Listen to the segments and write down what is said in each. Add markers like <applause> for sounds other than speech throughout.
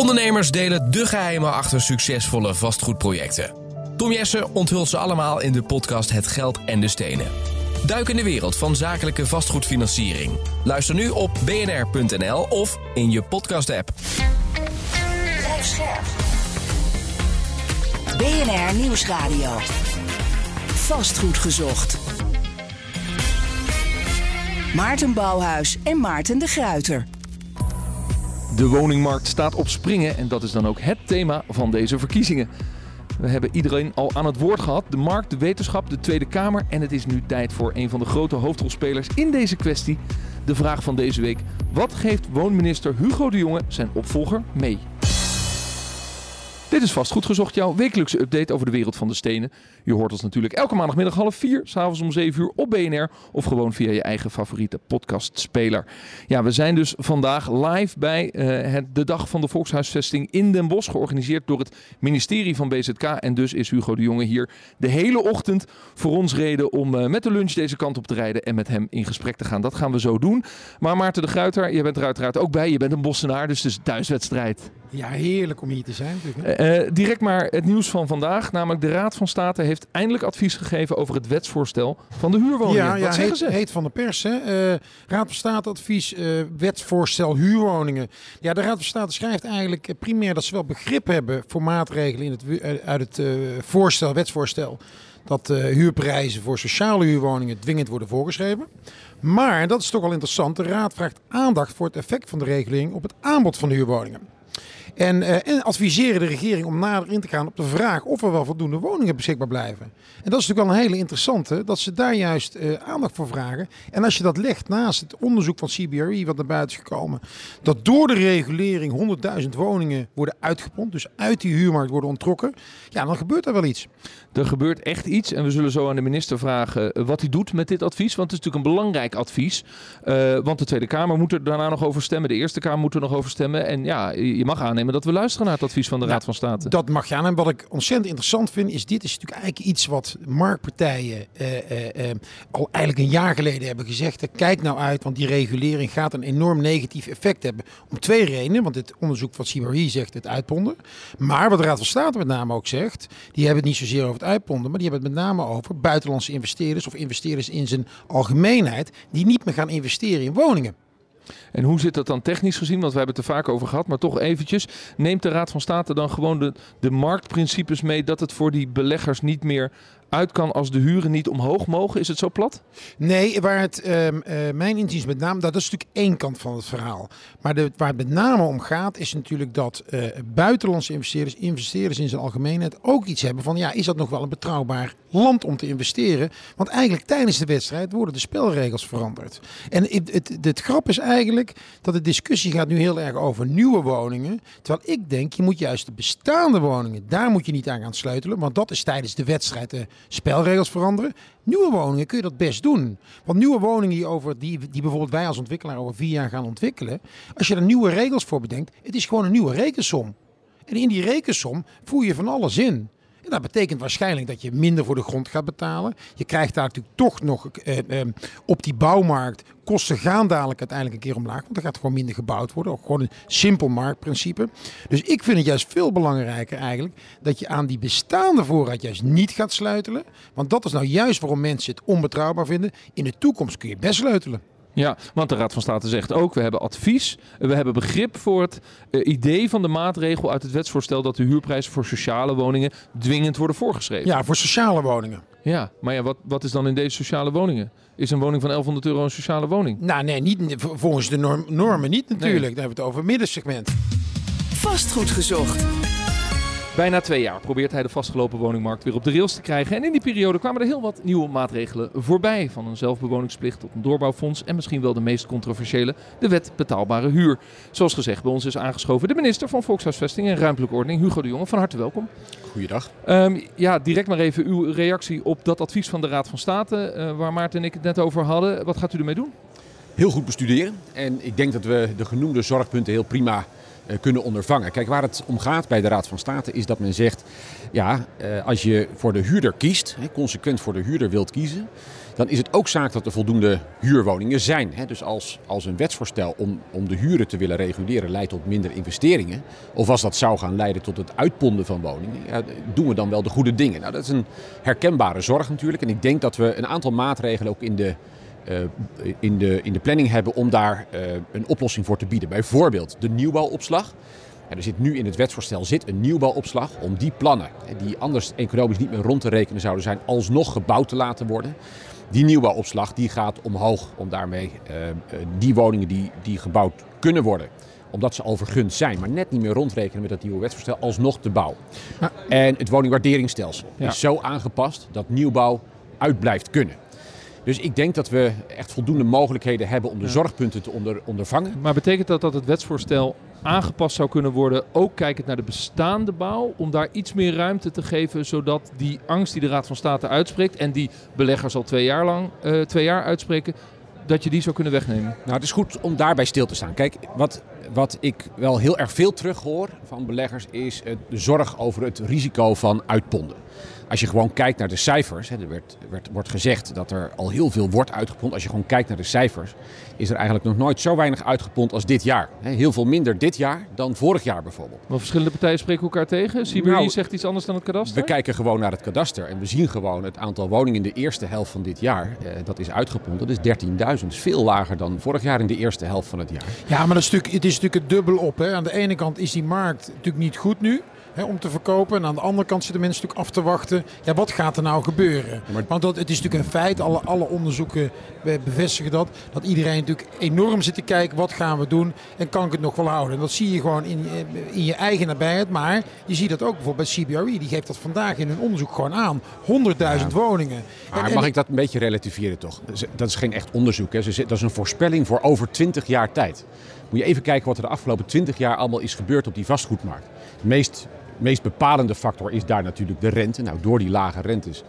Ondernemers delen de geheimen achter succesvolle vastgoedprojecten. Tom Jessen onthult ze allemaal in de podcast Het Geld en de Stenen. Duik in de wereld van zakelijke vastgoedfinanciering. Luister nu op bnr.nl of in je podcast-app. BNR Nieuwsradio. Vastgoed gezocht. Maarten Bouwhuis en Maarten de Gruiter. De woningmarkt staat op springen en dat is dan ook het thema van deze verkiezingen. We hebben iedereen al aan het woord gehad. De markt, de wetenschap, de Tweede Kamer. En het is nu tijd voor een van de grote hoofdrolspelers in deze kwestie. De vraag van deze week. Wat geeft woonminister Hugo de Jonge zijn opvolger mee? Dit is Vastgoed Gezocht, jouw wekelijkse update over de wereld van de stenen. Je hoort ons natuurlijk elke maandagmiddag half vier, s'avonds om 7 uur op BNR of gewoon via je eigen favoriete podcastspeler. Ja, we zijn dus vandaag live bij uh, het, de dag van de volkshuisvesting in Den Bosch, georganiseerd door het ministerie van BZK. En dus is Hugo de Jonge hier de hele ochtend voor ons reden om uh, met de lunch deze kant op te rijden en met hem in gesprek te gaan. Dat gaan we zo doen. Maar Maarten de Gruiter, je bent er uiteraard ook bij. Je bent een Bossenaar, dus het is thuiswedstrijd. Ja, heerlijk om hier te zijn. Uh, direct maar het nieuws van vandaag. Namelijk de Raad van State heeft eindelijk advies gegeven over het wetsvoorstel van de huurwoningen. Ja, ja Wat zeggen heet, ze? heet van de pers. Hè? Uh, Raad van State advies uh, wetsvoorstel huurwoningen. Ja, de Raad van State schrijft eigenlijk primair dat ze wel begrip hebben voor maatregelen in het, uit het voorstel, wetsvoorstel. Dat huurprijzen voor sociale huurwoningen dwingend worden voorgeschreven. Maar, dat is toch wel interessant, de Raad vraagt aandacht voor het effect van de regeling op het aanbod van huurwoningen. En, uh, en, adviseren de regering om nader in te gaan op de vraag of er wel voldoende woningen beschikbaar blijven. En dat is natuurlijk wel een hele interessante, dat ze daar juist uh, aandacht voor vragen. En als je dat legt naast het onderzoek van CBRE wat naar buiten is gekomen, dat door de regulering 100.000 woningen worden uitgepompt, dus uit die huurmarkt worden onttrokken, ja, dan gebeurt er wel iets. Er gebeurt echt iets en we zullen zo aan de minister vragen wat hij doet met dit advies. Want het is natuurlijk een belangrijk advies. Want de Tweede Kamer moet er daarna nog over stemmen. De Eerste Kamer moet er nog over stemmen. En ja, je mag aannemen dat we luisteren naar het advies van de nou, Raad van State. Dat mag je aan. En wat ik ontzettend interessant vind, is dit is natuurlijk eigenlijk iets wat marktpartijen uh, uh, al eigenlijk een jaar geleden hebben gezegd. Kijk nou uit, want die regulering gaat een enorm negatief effect hebben. Om twee redenen. Want het onderzoek van CBRE zegt het uitponden. Maar wat de Raad van State met name ook zegt, die hebben het niet zozeer over het uitponden, maar die hebben het met name over buitenlandse investeerders of investeerders in zijn algemeenheid die niet meer gaan investeren in woningen. En hoe zit dat dan technisch gezien? Want we hebben het er vaak over gehad, maar toch eventjes. Neemt de Raad van State dan gewoon de, de marktprincipes mee dat het voor die beleggers niet meer uit kan als de huren niet omhoog mogen? Is het zo plat? Nee, waar het uh, uh, mijn inziens met name, dat is natuurlijk één kant van het verhaal. Maar waar het met name om gaat, is natuurlijk dat uh, buitenlandse investeerders, investeerders in zijn algemeenheid, ook iets hebben van, ja, is dat nog wel een betrouwbaar land om te investeren? Want eigenlijk tijdens de wedstrijd worden de spelregels veranderd. En het, het, grap is eigenlijk dat de discussie gaat nu heel erg over nieuwe woningen. Terwijl ik denk, je moet juist de bestaande woningen, daar moet je niet aan gaan sleutelen. Want dat is tijdens de wedstrijd de spelregels veranderen. Nieuwe woningen kun je dat best doen. Want nieuwe woningen die, over, die, die bijvoorbeeld wij als ontwikkelaar over vier jaar gaan ontwikkelen. Als je er nieuwe regels voor bedenkt, het is gewoon een nieuwe rekensom. En in die rekensom voer je van alles in. En dat betekent waarschijnlijk dat je minder voor de grond gaat betalen. Je krijgt daar natuurlijk toch nog eh, eh, op die bouwmarkt. Kosten gaan dadelijk uiteindelijk een keer omlaag. Want er gaat gewoon minder gebouwd worden. Ook gewoon een simpel marktprincipe. Dus ik vind het juist veel belangrijker eigenlijk. Dat je aan die bestaande voorraad juist niet gaat sleutelen. Want dat is nou juist waarom mensen het onbetrouwbaar vinden. In de toekomst kun je best sleutelen. Ja, want de Raad van State zegt ook, we hebben advies, we hebben begrip voor het uh, idee van de maatregel uit het wetsvoorstel dat de huurprijzen voor sociale woningen dwingend worden voorgeschreven. Ja, voor sociale woningen. Ja, maar ja, wat, wat is dan in deze sociale woningen? Is een woning van 1100 euro een sociale woning? Nou nee, niet, volgens de norm, normen niet natuurlijk. Nee. Dan hebben we het over middensegment. Vastgoed gezocht. Bijna twee jaar probeert hij de vastgelopen woningmarkt weer op de rails te krijgen. En in die periode kwamen er heel wat nieuwe maatregelen voorbij. Van een zelfbewoningsplicht tot een doorbouwfonds. En misschien wel de meest controversiële, de wet betaalbare huur. Zoals gezegd, bij ons is aangeschoven de minister van Volkshuisvesting en Ruimtelijke Ordening, Hugo de Jonge. Van harte welkom. Goeiedag. Um, ja, direct maar even uw reactie op dat advies van de Raad van State. Uh, waar Maarten en ik het net over hadden. Wat gaat u ermee doen? Heel goed bestuderen. En ik denk dat we de genoemde zorgpunten heel prima kunnen ondervangen. Kijk, waar het om gaat bij de Raad van State is dat men zegt... ja, als je voor de huurder kiest, consequent voor de huurder wilt kiezen... dan is het ook zaak dat er voldoende huurwoningen zijn. Dus als, als een wetsvoorstel om, om de huren te willen reguleren leidt tot minder investeringen, of als dat zou gaan leiden tot het uitponden van woningen, ja, doen we dan wel de goede dingen. Nou, dat is een herkenbare zorg natuurlijk. En ik denk dat we een aantal maatregelen ook in de, in de, in de planning hebben om daar uh, een oplossing voor te bieden. Bijvoorbeeld de nieuwbouwopslag. Er zit nu in het wetsvoorstel zit een nieuwbouwopslag om die plannen, die anders economisch niet meer rond te rekenen zouden zijn, alsnog gebouwd te laten worden. Die nieuwbouwopslag die gaat omhoog om daarmee uh, die woningen die, die gebouwd kunnen worden, omdat ze al vergund zijn, maar net niet meer rondrekenen met dat nieuwe wetsvoorstel, alsnog te bouwen. Ja. En het woningwaarderingsstelsel ja. is zo aangepast dat nieuwbouw uit blijft kunnen. Dus ik denk dat we echt voldoende mogelijkheden hebben om de zorgpunten te onder, ondervangen. Maar betekent dat dat het wetsvoorstel aangepast zou kunnen worden, ook kijkend naar de bestaande bouw, om daar iets meer ruimte te geven, zodat die angst die de Raad van State uitspreekt en die beleggers al twee jaar lang uh, twee jaar uitspreken, dat je die zou kunnen wegnemen? Nou, het is goed om daarbij stil te staan. Kijk, wat, wat ik wel heel erg veel terughoor van beleggers is de zorg over het risico van uitponden. Als je gewoon kijkt naar de cijfers, hè, er werd, werd, wordt gezegd dat er al heel veel wordt uitgepond. Als je gewoon kijkt naar de cijfers, is er eigenlijk nog nooit zo weinig uitgepond als dit jaar. Heel veel minder dit jaar dan vorig jaar bijvoorbeeld. Maar verschillende partijen spreken elkaar tegen? CBRE nou, zegt iets anders dan het kadaster? We kijken gewoon naar het kadaster en we zien gewoon het aantal woningen in de eerste helft van dit jaar. Eh, dat is uitgepond. Dat is 13.000. veel lager dan vorig jaar in de eerste helft van het jaar. Ja, maar dat is natuurlijk, het is natuurlijk het dubbel op. Hè. Aan de ene kant is die markt natuurlijk niet goed nu hè, om te verkopen. En aan de andere kant zitten mensen natuurlijk af te wachten. Ja, wat gaat er nou gebeuren? maar... Want dat, het is natuurlijk een feit, alle, alle onderzoeken bevestigen dat. Dat iedereen natuurlijk enorm zit te kijken, wat gaan we doen? En kan ik het nog wel houden? En dat zie je gewoon in, in je eigen nabijheid. Maar je ziet dat ook bijvoorbeeld bij CBRE. Die geeft dat vandaag in hun onderzoek gewoon aan. 100.000 ja. woningen. Maar en, mag ik dat een beetje relativeren toch? Dat is geen echt onderzoek. Hè. Dat is een voorspelling voor over 20 jaar tijd. Moet je even kijken wat er de afgelopen 20 jaar allemaal is gebeurd op die vastgoedmarkt. De meest meest bepalende factor is daar natuurlijk de rente. Nou, door die lage rentes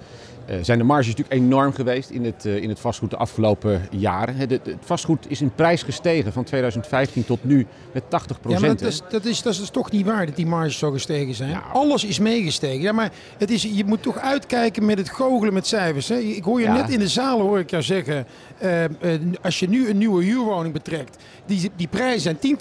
zijn de marges natuurlijk enorm geweest in het, uh, in het vastgoed de afgelopen jaren. Het, het, vastgoed is in prijs gestegen van 2015 tot nu met 80 procent. Ja, maar dat is, dat, is, dat is toch niet waar dat die marges zo gestegen zijn? Ja. Alles is meegestegen. Ja, maar het is, je moet toch uitkijken met het goochelen met cijfers. Hè? Ik hoor je ja. net in de zaal hoor ik jou zeggen, uh, als je nu een nieuwe huurwoning betrekt, die, die prijzen zijn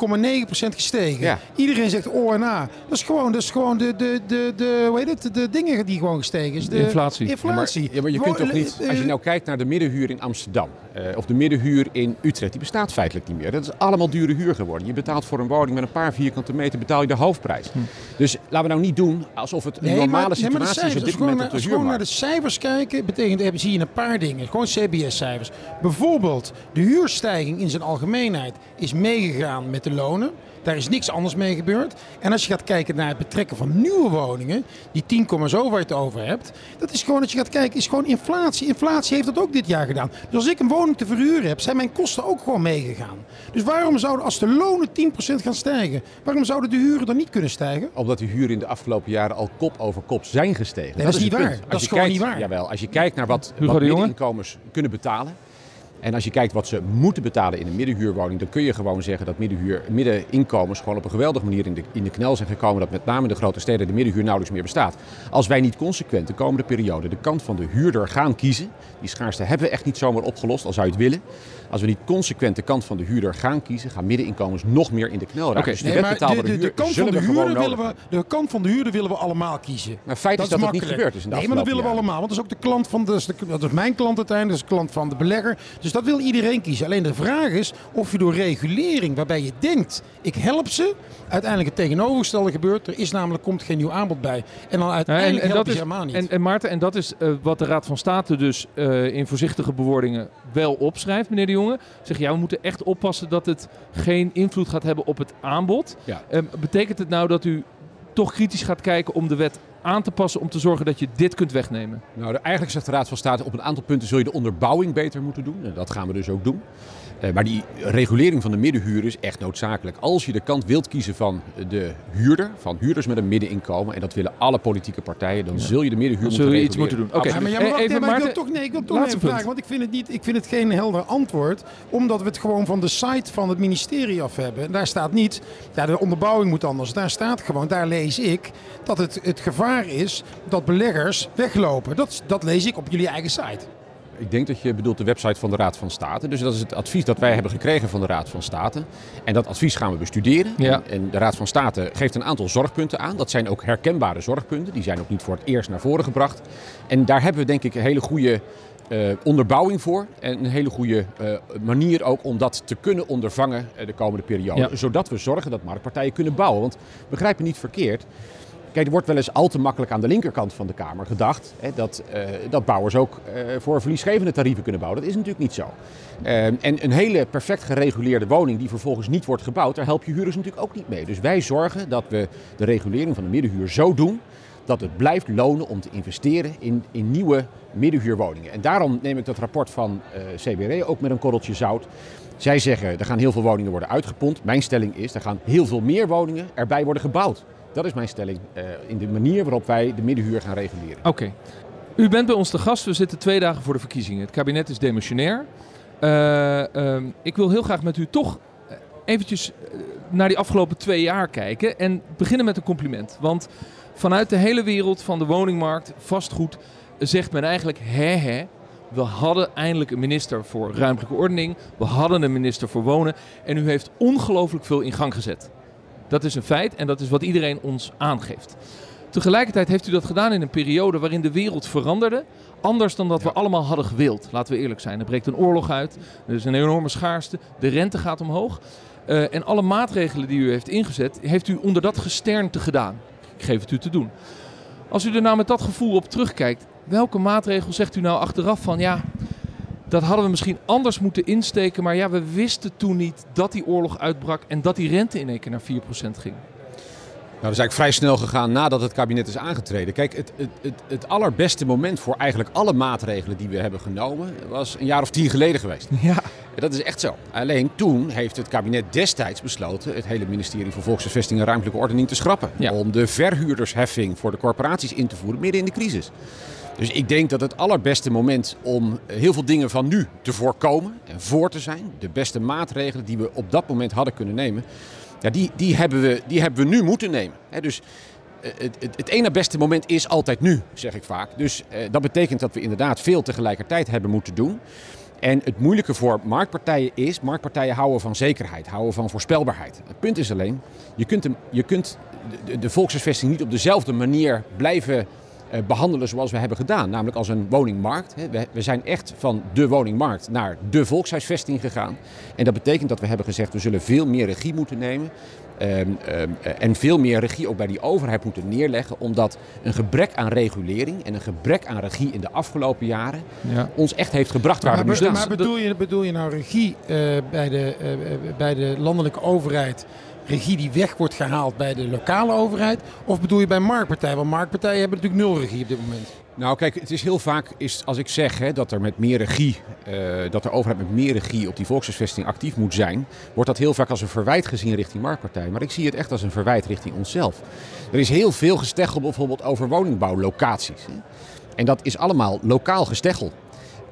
10,9% gestegen. Ja. Iedereen zegt O en A. Dat is gewoon, dat is gewoon de, de, de, de, hoe heet het, de dingen die gewoon gestegen is. De, de inflatie. inflatie. Ja, maar, ja, maar je kunt toch niet, als je nou kijkt naar de middenhuur in Amsterdam of de middenhuur in Utrecht, die bestaat feitelijk niet meer. Dat is allemaal dure huur geworden. Je betaalt voor een woning met een paar vierkante meter, betaal je de hoofdprijs. Hm. Dus laten we nou niet doen alsof het een nee, normale maar, situatie nee, maar is op dit moment Als we gewoon naar de cijfers kijken, betekent, zie je een paar dingen. Gewoon CBS-cijfers. Bijvoorbeeld, de huurstijging in zijn algemeenheid is meegegaan met de lonen. Daar is niks anders mee gebeurd. En als je gaat kijken naar het betrekken van nieuwe woningen, die 10, zo waar je het over hebt, dat is gewoon, als je gaat kijken, is gewoon inflatie. Inflatie heeft dat ook dit jaar gedaan. Dus als ik een woning te verhuren heb, zijn mijn kosten ook gewoon meegegaan. Dus waarom zouden, als de lonen 10% gaan stijgen, waarom zouden de huren dan niet kunnen stijgen? Omdat de huren in de afgelopen jaren al kop over kop zijn gestegen. Nee, dat, dat, is niet waar. Dat is gewoon kijkt, niet waar. Jawel, als je kijkt naar wat, wat middeninkomens kunnen betalen. En als je kijkt wat ze moeten betalen in een middenhuurwoning, dan kun je gewoon zeggen dat middenhuur, middeninkomens gewoon op een geweldige manier in de, in de knel zijn gekomen. Dat met name in de grote steden de middenhuur nauwelijks meer bestaat. Als wij niet consequent de komende periode de kant van de huurder gaan kiezen, die schaarste hebben we echt niet zomaar opgelost, al zou je het willen. Als we niet consequent de kant van de huurder gaan kiezen, gaan middeninkomens nog meer in de knel raken. Okay, dus de, nee, de, de, de, kant van de, huurder willen we, de kant van de huurder willen we allemaal kiezen. Maar feit dat is dat het niet gebeurd is in de Nee, maar dat willen we allemaal. Want dat is ook de klant van de, dat is mijn klant uiteindelijk, dat is de klant van de belegger. Dus dat wil iedereen kiezen. Alleen de vraag is of je door regulering, waarbij je denkt, ik help ze, uiteindelijk het tegenovergestelde gebeurt. Er is namelijk, komt geen nieuw aanbod bij. En dan uiteindelijk ja, en, en help je helemaal niet. En, en Maarten, en dat is uh, wat de Raad van State dus uh, in voorzichtige bewoordingen wel opschrijft, meneer de Jonge. Zeg, ja, we moeten echt oppassen dat het geen invloed gaat hebben op het aanbod. Ja. Uh, betekent het nou dat u toch kritisch gaat kijken om de wet aan te passen om te zorgen dat je dit kunt wegnemen? Nou, eigenlijk zegt de Raad van State op een aantal punten zul je de onderbouwing beter moeten doen. En dat gaan we dus ook doen. Uh, maar die regulering van de middenhuur is echt noodzakelijk. Als je de kant wilt kiezen van de huurder, van huurders met een middeninkomen, en dat willen alle politieke partijen, dan ja. zul je de middenhuur dan moeten je iets moeten doen. Oké, okay. ja, maar, ja, maar, even, maar ik wil toch, nee, ik wil toch even vragen, want ik vind, het niet, ik vind het geen helder antwoord, omdat we het gewoon van de site van het ministerie af hebben. En daar staat niet, ja, de onderbouwing moet anders. Daar staat gewoon, daar lees ik, dat het, het gevaar is dat beleggers weglopen. Dat, dat lees ik op jullie eigen site. Ik denk dat je bedoelt de website van de Raad van State. Dus dat is het advies dat wij hebben gekregen van de Raad van State. En dat advies gaan we bestuderen. Ja. En, de Raad van State geeft een aantal zorgpunten aan. Dat zijn ook herkenbare zorgpunten. Die zijn ook niet voor het eerst naar voren gebracht. En daar hebben we denk ik een hele goede eh, onderbouwing voor. En een hele goede eh, manier ook om dat te kunnen ondervangen eh, de komende periode. Ja. Zodat we zorgen dat marktpartijen kunnen bouwen. Want begrijp me niet verkeerd. Kijk, er wordt wel eens al te makkelijk aan de linkerkant van de Kamer gedacht hè, dat, eh, dat bouwers ook eh, voor verliesgevende tarieven kunnen bouwen. Dat is natuurlijk niet zo. Eh, en een hele perfect gereguleerde woning die vervolgens niet wordt gebouwd, daar help je huurders natuurlijk ook niet mee. Dus wij zorgen dat we de regulering van de middenhuur zo doen dat het blijft lonen om te investeren in, in nieuwe middenhuurwoningen. En daarom neem ik dat rapport van eh, CBRE ook met een korreltje zout. Zij zeggen er gaan heel veel woningen worden uitgepompt. Mijn stelling is er gaan heel veel meer woningen erbij worden gebouwd. Dat is mijn stelling eh, in de manier waarop wij de middenhuur gaan reguleren. Oké. U bent bij ons te gast. We zitten twee dagen voor de verkiezingen. Het kabinet is demissionair. Eh, ehm, ik wil heel graag met u toch eh, eventjes naar die afgelopen twee jaar kijken. En beginnen met een compliment. Want vanuit de hele wereld van de woningmarkt, vastgoed, zegt men eigenlijk hè hè. We hadden eindelijk een minister voor ruimtelijke ordening. We hadden een minister voor wonen. En u heeft ongelooflijk veel in gang gezet. Dat is een feit en dat is wat iedereen ons aangeeft. Tegelijkertijd heeft u dat gedaan in een periode waarin de wereld veranderde. Anders dan dat we allemaal hadden gewild. Laten we eerlijk zijn. Er breekt een oorlog uit. Er is een enorme schaarste. De rente gaat omhoog. Eh, en alle maatregelen die u heeft ingezet, heeft u onder dat gesternte gedaan. Ik geef het u te doen. Als u er nou met dat gevoel op terugkijkt, welke maatregel zegt u nou achteraf van ja, dat hadden we misschien anders moeten insteken, maar ja, we wisten toen niet dat die oorlog uitbrak en dat die rente in één keer naar 4% ging. Nou, dat is eigenlijk vrij snel gegaan nadat het kabinet is aangetreden. Kijk, het, het, het, het allerbeste moment voor eigenlijk alle maatregelen die we hebben genomen was een jaar of tien geleden geweest. <laughs> Ja, dat is echt zo. Alleen toen heeft het kabinet destijds besloten het hele ministerie van Volkshuisvesting en Ruimtelijke Ordening te schrappen. Ja. Om de verhuurdersheffing voor de corporaties in te voeren midden in de crisis. Dus ik denk dat het allerbeste moment om heel veel dingen van nu te voorkomen en voor te zijn, de beste maatregelen die we op dat moment hadden kunnen nemen, ja, die, die, hebben, we, die hebben we nu moeten nemen. Dus eh, het, het, het ene beste moment is altijd nu, zeg ik vaak. Dus eh, dat betekent dat we inderdaad veel tegelijkertijd hebben moeten doen. En het moeilijke voor marktpartijen is, marktpartijen houden van zekerheid, houden van voorspelbaarheid. Het punt is alleen, je kunt, je kunt de, de volkshuisvesting niet op dezelfde manier blijven behandelen zoals we hebben gedaan. Namelijk als een woningmarkt. We, zijn echt van de woningmarkt naar de volkshuisvesting gegaan. En dat betekent dat we hebben gezegd, we zullen veel meer regie moeten nemen. Ehm, ehm, eh, en veel meer regie ook bij die overheid moeten neerleggen. Omdat een gebrek aan regulering en een gebrek aan regie in de afgelopen jaren ja. ons echt heeft gebracht waar Maar, we nu staan. maar bedoel, je, bedoel je nou regie eh, bij, de, eh, eh, bij de landelijke overheid? Regie die weg wordt gehaald bij de lokale overheid? Of bedoel je bij marktpartijen? Want marktpartijen hebben natuurlijk nul regie op dit moment. Nou, kijk, het is heel vaak, is, als ik zeg hè, dat er met meer regie, eh, dat de overheid met meer regie op die volkshuisvesting actief moet zijn, wordt dat heel vaak als een verwijt gezien richting marktpartijen. Maar ik zie het echt als een verwijt richting onszelf. Er is heel veel gesteggel bijvoorbeeld over woningbouwlocaties. En dat is allemaal lokaal gesteggel.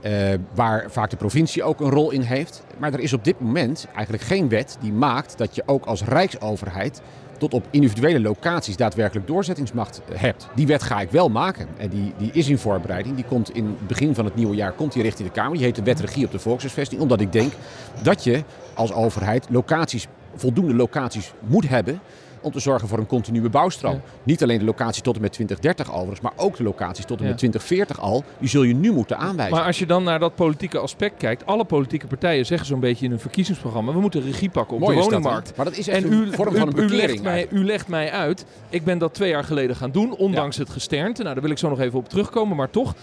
Eh, waar vaak de provincie ook een rol in heeft. Maar er is op dit moment eigenlijk geen wet die maakt dat je ook als rijksoverheid tot op individuele locaties daadwerkelijk doorzettingsmacht hebt. Die wet ga ik wel maken. En die, die is in voorbereiding. Die komt in het begin van het nieuwe jaar komt die richting de Kamer. Die heet de wet regie op de volkshuisvesting. Omdat ik denk dat je als overheid locaties, voldoende locaties moet hebben om te zorgen voor een continue bouwstroom. Ja. Niet alleen de locatie tot en met 2030 overigens, maar ook de locaties tot en met 2040 al. Die zul je nu moeten aanwijzen. Maar als je dan naar dat politieke aspect kijkt, alle politieke partijen zeggen zo'n beetje in hun verkiezingsprogramma: we moeten regie pakken op Mooi de is dat, woningmarkt. Maar dat is En u, een vorm van een u, u, bekering legt mij, u legt mij uit, ik ben dat twee jaar geleden gaan doen, ondanks het gesternte. Nou, daar wil ik zo nog even op terugkomen, maar toch.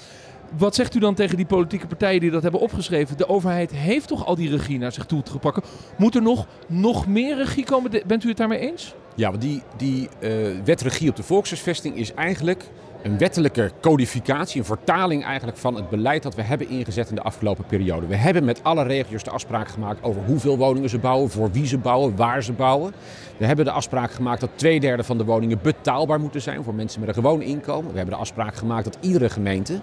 Wat zegt u dan tegen die politieke partijen die dat hebben opgeschreven? De overheid heeft toch al die regie naar zich toe te pakken. Moet er nog, nog meer regie komen? Bent u het daarmee eens? Ja, want die, die eh, wetregie op de volkshuisvesting is eigenlijk een wettelijke codificatie, een vertaling eigenlijk van het beleid dat we hebben ingezet in de afgelopen periode. We hebben met alle regio's de afspraak gemaakt over hoeveel woningen ze bouwen, voor wie ze bouwen, waar ze bouwen. We hebben de afspraak gemaakt dat twee derde van de woningen betaalbaar moeten zijn voor mensen met een gewoon inkomen. We hebben de afspraak gemaakt dat iedere gemeente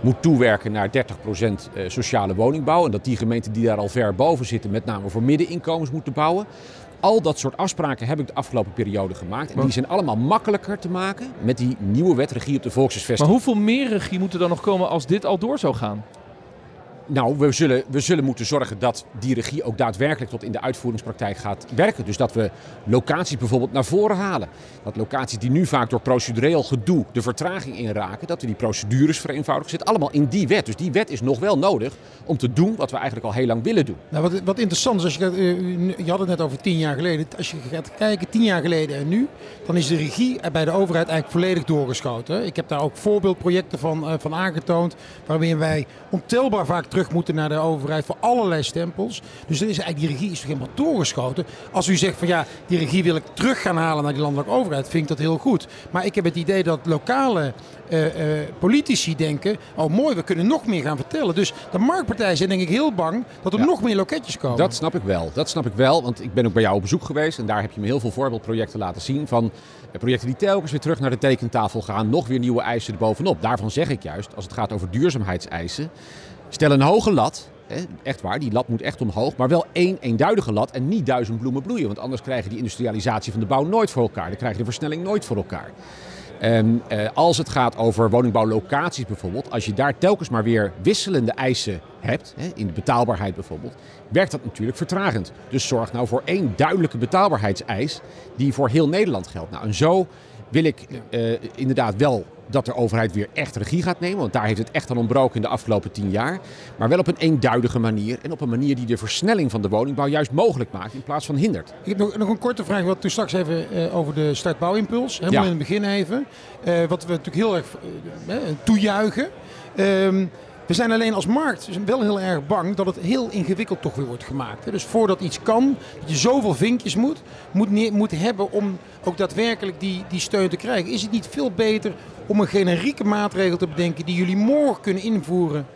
moet toewerken naar 30% eh, sociale woningbouw. En dat die gemeenten die daar al ver boven zitten, met name voor middeninkomens moeten bouwen. Al dat soort afspraken heb ik de afgelopen periode gemaakt. En Maar- die zijn allemaal makkelijker te maken met die nieuwe wet regie op de Maar volkshuisvesting. hoeveel meer regie moet er dan nog komen als dit al door zou gaan? Nou, we zullen, we zullen moeten zorgen dat die regie ook daadwerkelijk tot in de uitvoeringspraktijk gaat werken. Dus dat we locaties bijvoorbeeld naar voren halen. Dat locaties die nu vaak door procedureel gedoe de vertraging inraken, dat we die procedures vereenvoudigen. Zit allemaal in die wet. Dus die wet is nog wel nodig om te doen wat we eigenlijk al heel lang willen doen. Nou, wat, wat interessant is, als je, eh, je had het net over tien jaar geleden. Als je gaat kijken, tien jaar geleden en nu, dan is de regie bij de overheid eigenlijk volledig doorgeschoten. Ik heb daar ook voorbeeldprojecten van, eh, van aangetoond, waarin wij ontelbaar vaak terug moeten naar de overheid voor allerlei stempels. Dus dan is eigenlijk die regie is toch helemaal doorgeschoten. Als u zegt van ja, die regie wil ik terug gaan halen naar die landelijke overheid, vind ik dat heel goed. Maar ik heb het idee dat lokale eh, eh, politici denken, oh mooi, we kunnen nog meer gaan vertellen. Dus de marktpartijen zijn denk ik heel bang dat er Ja. nog meer loketjes komen. Dat snap ik wel. Dat snap ik wel, want ik ben ook bij jou op bezoek geweest en daar heb je me heel veel voorbeeldprojecten laten zien van eh, projecten die telkens weer terug naar de tekentafel gaan, nog weer nieuwe eisen erbovenop. Daarvan zeg ik juist, als het gaat over duurzaamheidseisen, stel een hoge lat. Echt waar, die lat moet echt omhoog. Maar wel één eenduidige lat en niet duizend bloemen bloeien. Want anders krijg je die industrialisatie van de bouw nooit voor elkaar. Dan krijg je de versnelling nooit voor elkaar. En eh, als het gaat over woningbouwlocaties bijvoorbeeld, als je daar telkens maar weer wisselende eisen hebt, in de betaalbaarheid bijvoorbeeld, werkt dat natuurlijk vertragend. Dus zorg nou voor één duidelijke betaalbaarheidseis die voor heel Nederland geldt. Nou, en zo wil ik eh, inderdaad wel dat de overheid weer echt regie gaat nemen, want daar heeft het echt aan ontbroken in de afgelopen tien jaar. Maar wel op een eenduidige manier en op een manier die de versnelling van de woningbouw juist mogelijk maakt in plaats van hindert. Ik heb nog, nog een korte vraag. Wat toen straks even eh, over de startbouwimpuls. Helemaal Ja. in het begin even. Eh, wat we natuurlijk heel erg toejuichen. Ehm, we zijn alleen als markt wel heel erg bang dat het heel ingewikkeld toch weer wordt gemaakt. Dus voordat iets kan, dat je zoveel vinkjes moet, moet, moet hebben om ook daadwerkelijk die, die steun te krijgen. Is het niet veel beter om een generieke maatregel te bedenken die jullie morgen kunnen invoeren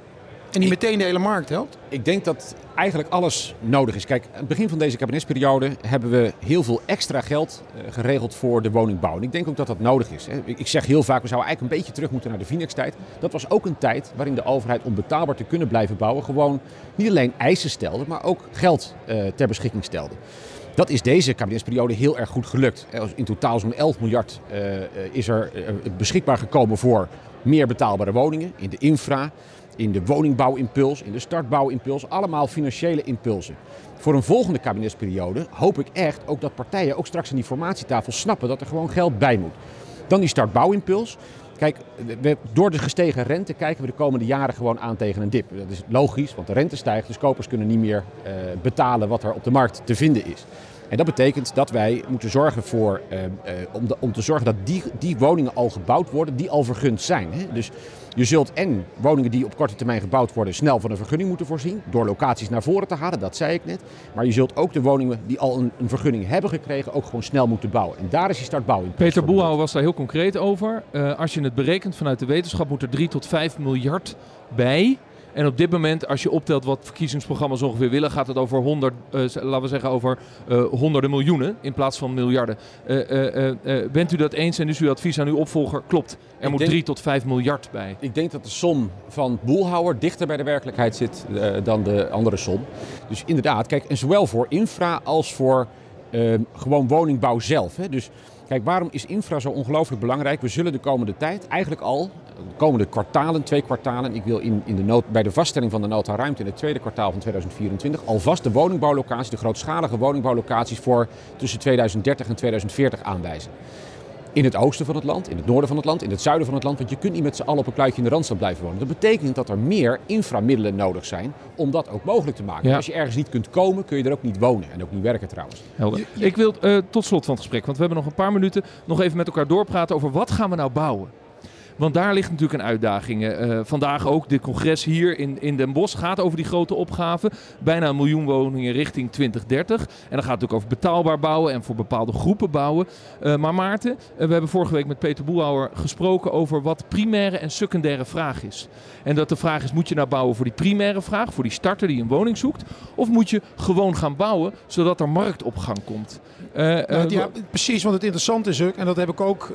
en die meteen de hele markt helpt? Ik denk dat eigenlijk alles nodig is. Kijk, aan het begin van deze kabinetsperiode hebben we heel veel extra geld eh, geregeld voor de woningbouw. En ik denk ook dat dat nodig is. Ik zeg heel vaak, we zouden eigenlijk een beetje terug moeten naar de Phoenix-tijd. Dat was ook een tijd waarin de overheid om betaalbaar te kunnen blijven bouwen... gewoon niet alleen eisen stelde, maar ook geld eh, ter beschikking stelde. Dat is deze kabinetsperiode heel erg goed gelukt. Eh, In totaal zo'n 11 miljard is er beschikbaar gekomen voor meer betaalbare woningen in de infra, in de woningbouwimpuls, in de startbouwimpuls. Allemaal financiële impulsen. Voor een volgende kabinetsperiode hoop ik echt ook dat partijen ook straks aan die formatietafel snappen dat er gewoon geld bij moet. Dan die startbouwimpuls. Kijk, we, door de gestegen rente kijken we de komende jaren gewoon aan tegen een dip. Dat is logisch, want de rente stijgt, dus kopers kunnen niet meer eh, betalen wat er op de markt te vinden is. En dat betekent dat wij moeten zorgen voor, eh, eh, om te zorgen dat die, die woningen al gebouwd worden, die al vergund zijn. Hè? Dus je zult en woningen die op korte termijn gebouwd worden snel van een vergunning moeten voorzien, door locaties naar voren te halen, dat zei ik net. Maar je zult ook de woningen die al een, een vergunning hebben gekregen, ook gewoon snel moeten bouwen. En daar is die startbouw in. Peter Boelhouwer was daar heel concreet over. Eh, als je het berekent vanuit de wetenschap, moet er 3 tot 5 miljard bij. En op dit moment, als je optelt wat verkiezingsprogramma's ongeveer willen, gaat het over 100, eh, z- laten we zeggen over eh, honderden miljoenen in plaats van miljarden. Eh, bent u dat eens en is uw advies aan uw opvolger? Klopt, er Ik moet denk- 3 tot 5 miljard bij. Ik denk dat de som van Boelhouwer dichter bij de werkelijkheid zit dan de andere som. Dus inderdaad, kijk, en zowel voor infra als voor eh, gewoon woningbouw zelf. Hè. Dus kijk, waarom is infra zo ongelooflijk belangrijk? We zullen de komende tijd eigenlijk al, de komende kwartalen, twee kwartalen, ik wil in, in de nood, bij de vaststelling van de nota ruimte in het tweede kwartaal van 2024 alvast de woningbouwlocaties, de grootschalige woningbouwlocaties voor tussen 2030 en 2040 aanwijzen. In het oosten van het land, in het noorden van het land, in het zuiden van het land. Want je kunt niet met z'n allen op een kluitje in de Randstad blijven wonen. Dat betekent dat er meer inframiddelen nodig zijn om dat ook mogelijk te maken. Ja. Als je ergens niet kunt komen, kun je er ook niet wonen. En ook niet werken trouwens. Helder. Ik wil eh, tot slot van het gesprek, want we hebben nog een paar minuten, nog even met elkaar doorpraten over wat gaan we nou bouwen. Want daar ligt natuurlijk een uitdaging. Eh, vandaag ook, dit congres hier in, in Den Bosch gaat over die grote opgave. Bijna een miljoen woningen richting 2030. En dan gaat het natuurlijk over betaalbaar bouwen en voor bepaalde groepen bouwen. Eh, maar Maarten, eh, we hebben vorige week met Peter Boelhouwer gesproken over wat primaire en secundaire vraag is. En dat de vraag is, moet je nou bouwen voor die primaire vraag, voor die starter die een woning zoekt? Of moet je gewoon gaan bouwen, zodat er marktopgang komt? Eh, Nou, ja, precies, want het interessante is ook, en dat heb ik ook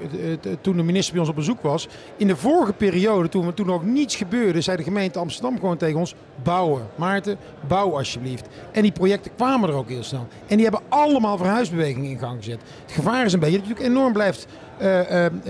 toen de minister bij ons op bezoek was. In de vorige periode, toen, toen ook niets gebeurde, zei de gemeente Amsterdam gewoon tegen ons: bouwen. Maarten, bouw alsjeblieft. En die projecten kwamen er ook heel snel. En die hebben allemaal verhuisbewegingen in gang gezet. Het gevaar is een beetje dat je natuurlijk enorm blijft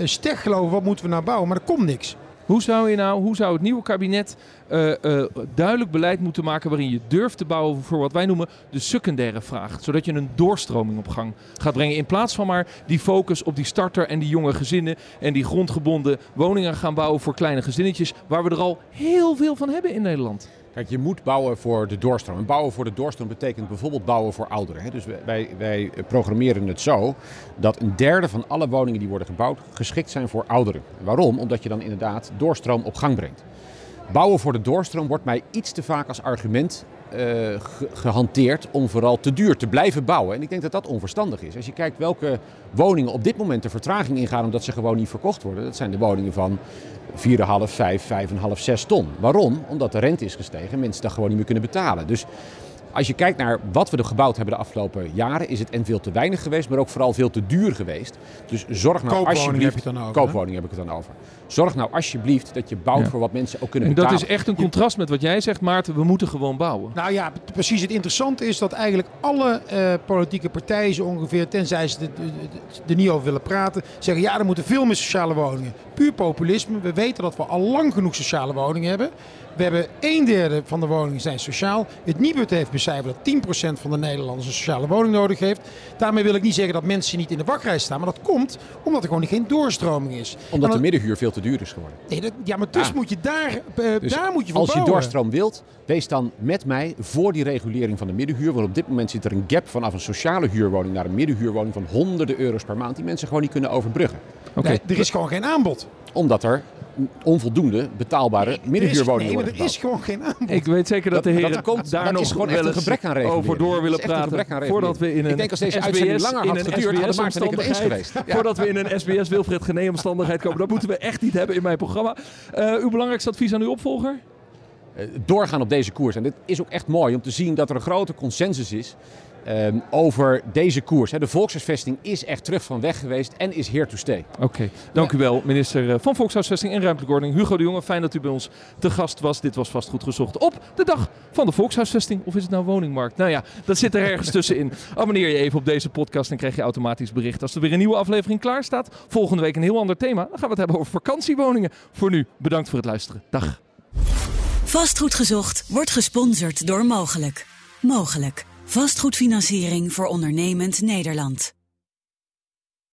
steg geloven: wat moeten we nou bouwen? Maar er komt niks. Hoe zou, je nou, hoe zou het nieuwe kabinet uh, uh, duidelijk beleid moeten maken waarin je durft te bouwen voor wat wij noemen de secundaire vraag. Zodat je een doorstroming op gang gaat brengen. In plaats van maar die focus op die starter en die jonge gezinnen en die grondgebonden woningen gaan bouwen voor kleine gezinnetjes. Waar we er al heel veel van hebben in Nederland. Je moet bouwen voor de doorstroom. En bouwen voor de doorstroom betekent bijvoorbeeld bouwen voor ouderen. Dus wij, wij programmeren het zo dat een derde van alle woningen die worden gebouwd geschikt zijn voor ouderen. Waarom? Omdat je dan inderdaad doorstroom op gang brengt. Bouwen voor de doorstroom wordt mij iets te vaak als argument uh, gehanteerd om vooral te duur te blijven bouwen. En ik denk dat dat onverstandig is. Als je kijkt welke woningen op dit moment de vertraging ingaan omdat ze gewoon niet verkocht worden. Dat zijn de woningen van 4,5, 5, 5,5, 6 ton. Waarom? Omdat de rente is gestegen en mensen dat gewoon niet meer kunnen betalen. Dus als je kijkt naar wat we er gebouwd hebben de afgelopen jaren, is het en veel te weinig geweest, maar ook vooral veel te duur geweest. Dus zorg nou alsjeblieft. Heb je dan over, koopwoning heb ik het dan over. Zorg nou alsjeblieft dat je bouwt voor wat mensen ook kunnen en betalen. Dat is echt een contrast met wat jij zegt, Maarten. We moeten gewoon bouwen. Nou ja, precies. Het interessante is dat eigenlijk alle uh, politieke partijen zo ongeveer, tenzij ze er niet over willen praten, zeggen ja, er moeten veel meer sociale woningen. Puur populisme. We weten dat we al lang genoeg sociale woningen hebben. We hebben een derde van de woningen zijn sociaal. Het Nibud heeft becijferd dat 10% van de Nederlanders een sociale woning nodig heeft. Daarmee wil ik niet zeggen dat mensen niet in de wachtrij staan. Maar dat komt omdat er gewoon geen doorstroming is. Omdat de middenhuur veel te duur is geworden. Nee, dat, ja, maar dus moet je daar, uh, dus daar moet je voor Als je doorstroom wilt, wees dan met mij voor die regulering van de middenhuur. Want op dit moment zit er een gap vanaf een sociale huurwoning naar een middenhuurwoning van honderden euro's per maand. Die mensen gewoon niet kunnen overbruggen. Oké, nee, er is gewoon geen aanbod. Omdat er onvoldoende betaalbare middenhuurwoningen Nee, er is gewoon geen aanbod. Ik weet zeker dat, de heren dat komt, daar nog gewoon echt een gebrek aan over door willen praten. Voordat we in een Ik denk als deze SBS langer had geduurd, hadden Maarten en ik het eens geweest. Voordat we in een SBS Wilfred Gené omstandigheid komen. Dat moeten we echt niet hebben in mijn programma. Uh, uw belangrijkste advies aan uw opvolger? Uh, doorgaan op deze koers. En dit is ook echt mooi om te zien dat er een grote consensus is Um, over deze koers. De volkshuisvesting is echt terug van weg geweest en is here to stay. Oké, dank u wel minister eh, van Volkshuisvesting en Ruimtelijke Ordening Hugo de Jonge. Fijn dat u bij ons te gast was. Dit was vast goed gezocht op de dag van de volkshuisvesting. Of is het nou woningmarkt? Nou ja, dat zit er ergens <laughs> tussenin. Abonneer je even op deze podcast en krijg je automatisch bericht als er weer een nieuwe aflevering klaar staat. Volgende week een heel ander thema. Dan gaan we het hebben over vakantiewoningen. Voor nu, bedankt voor het luisteren. Dag. Vastgoed gezocht wordt gesponsord door Mogelijk. Mogelijk. Vastgoedfinanciering voor ondernemend Nederland.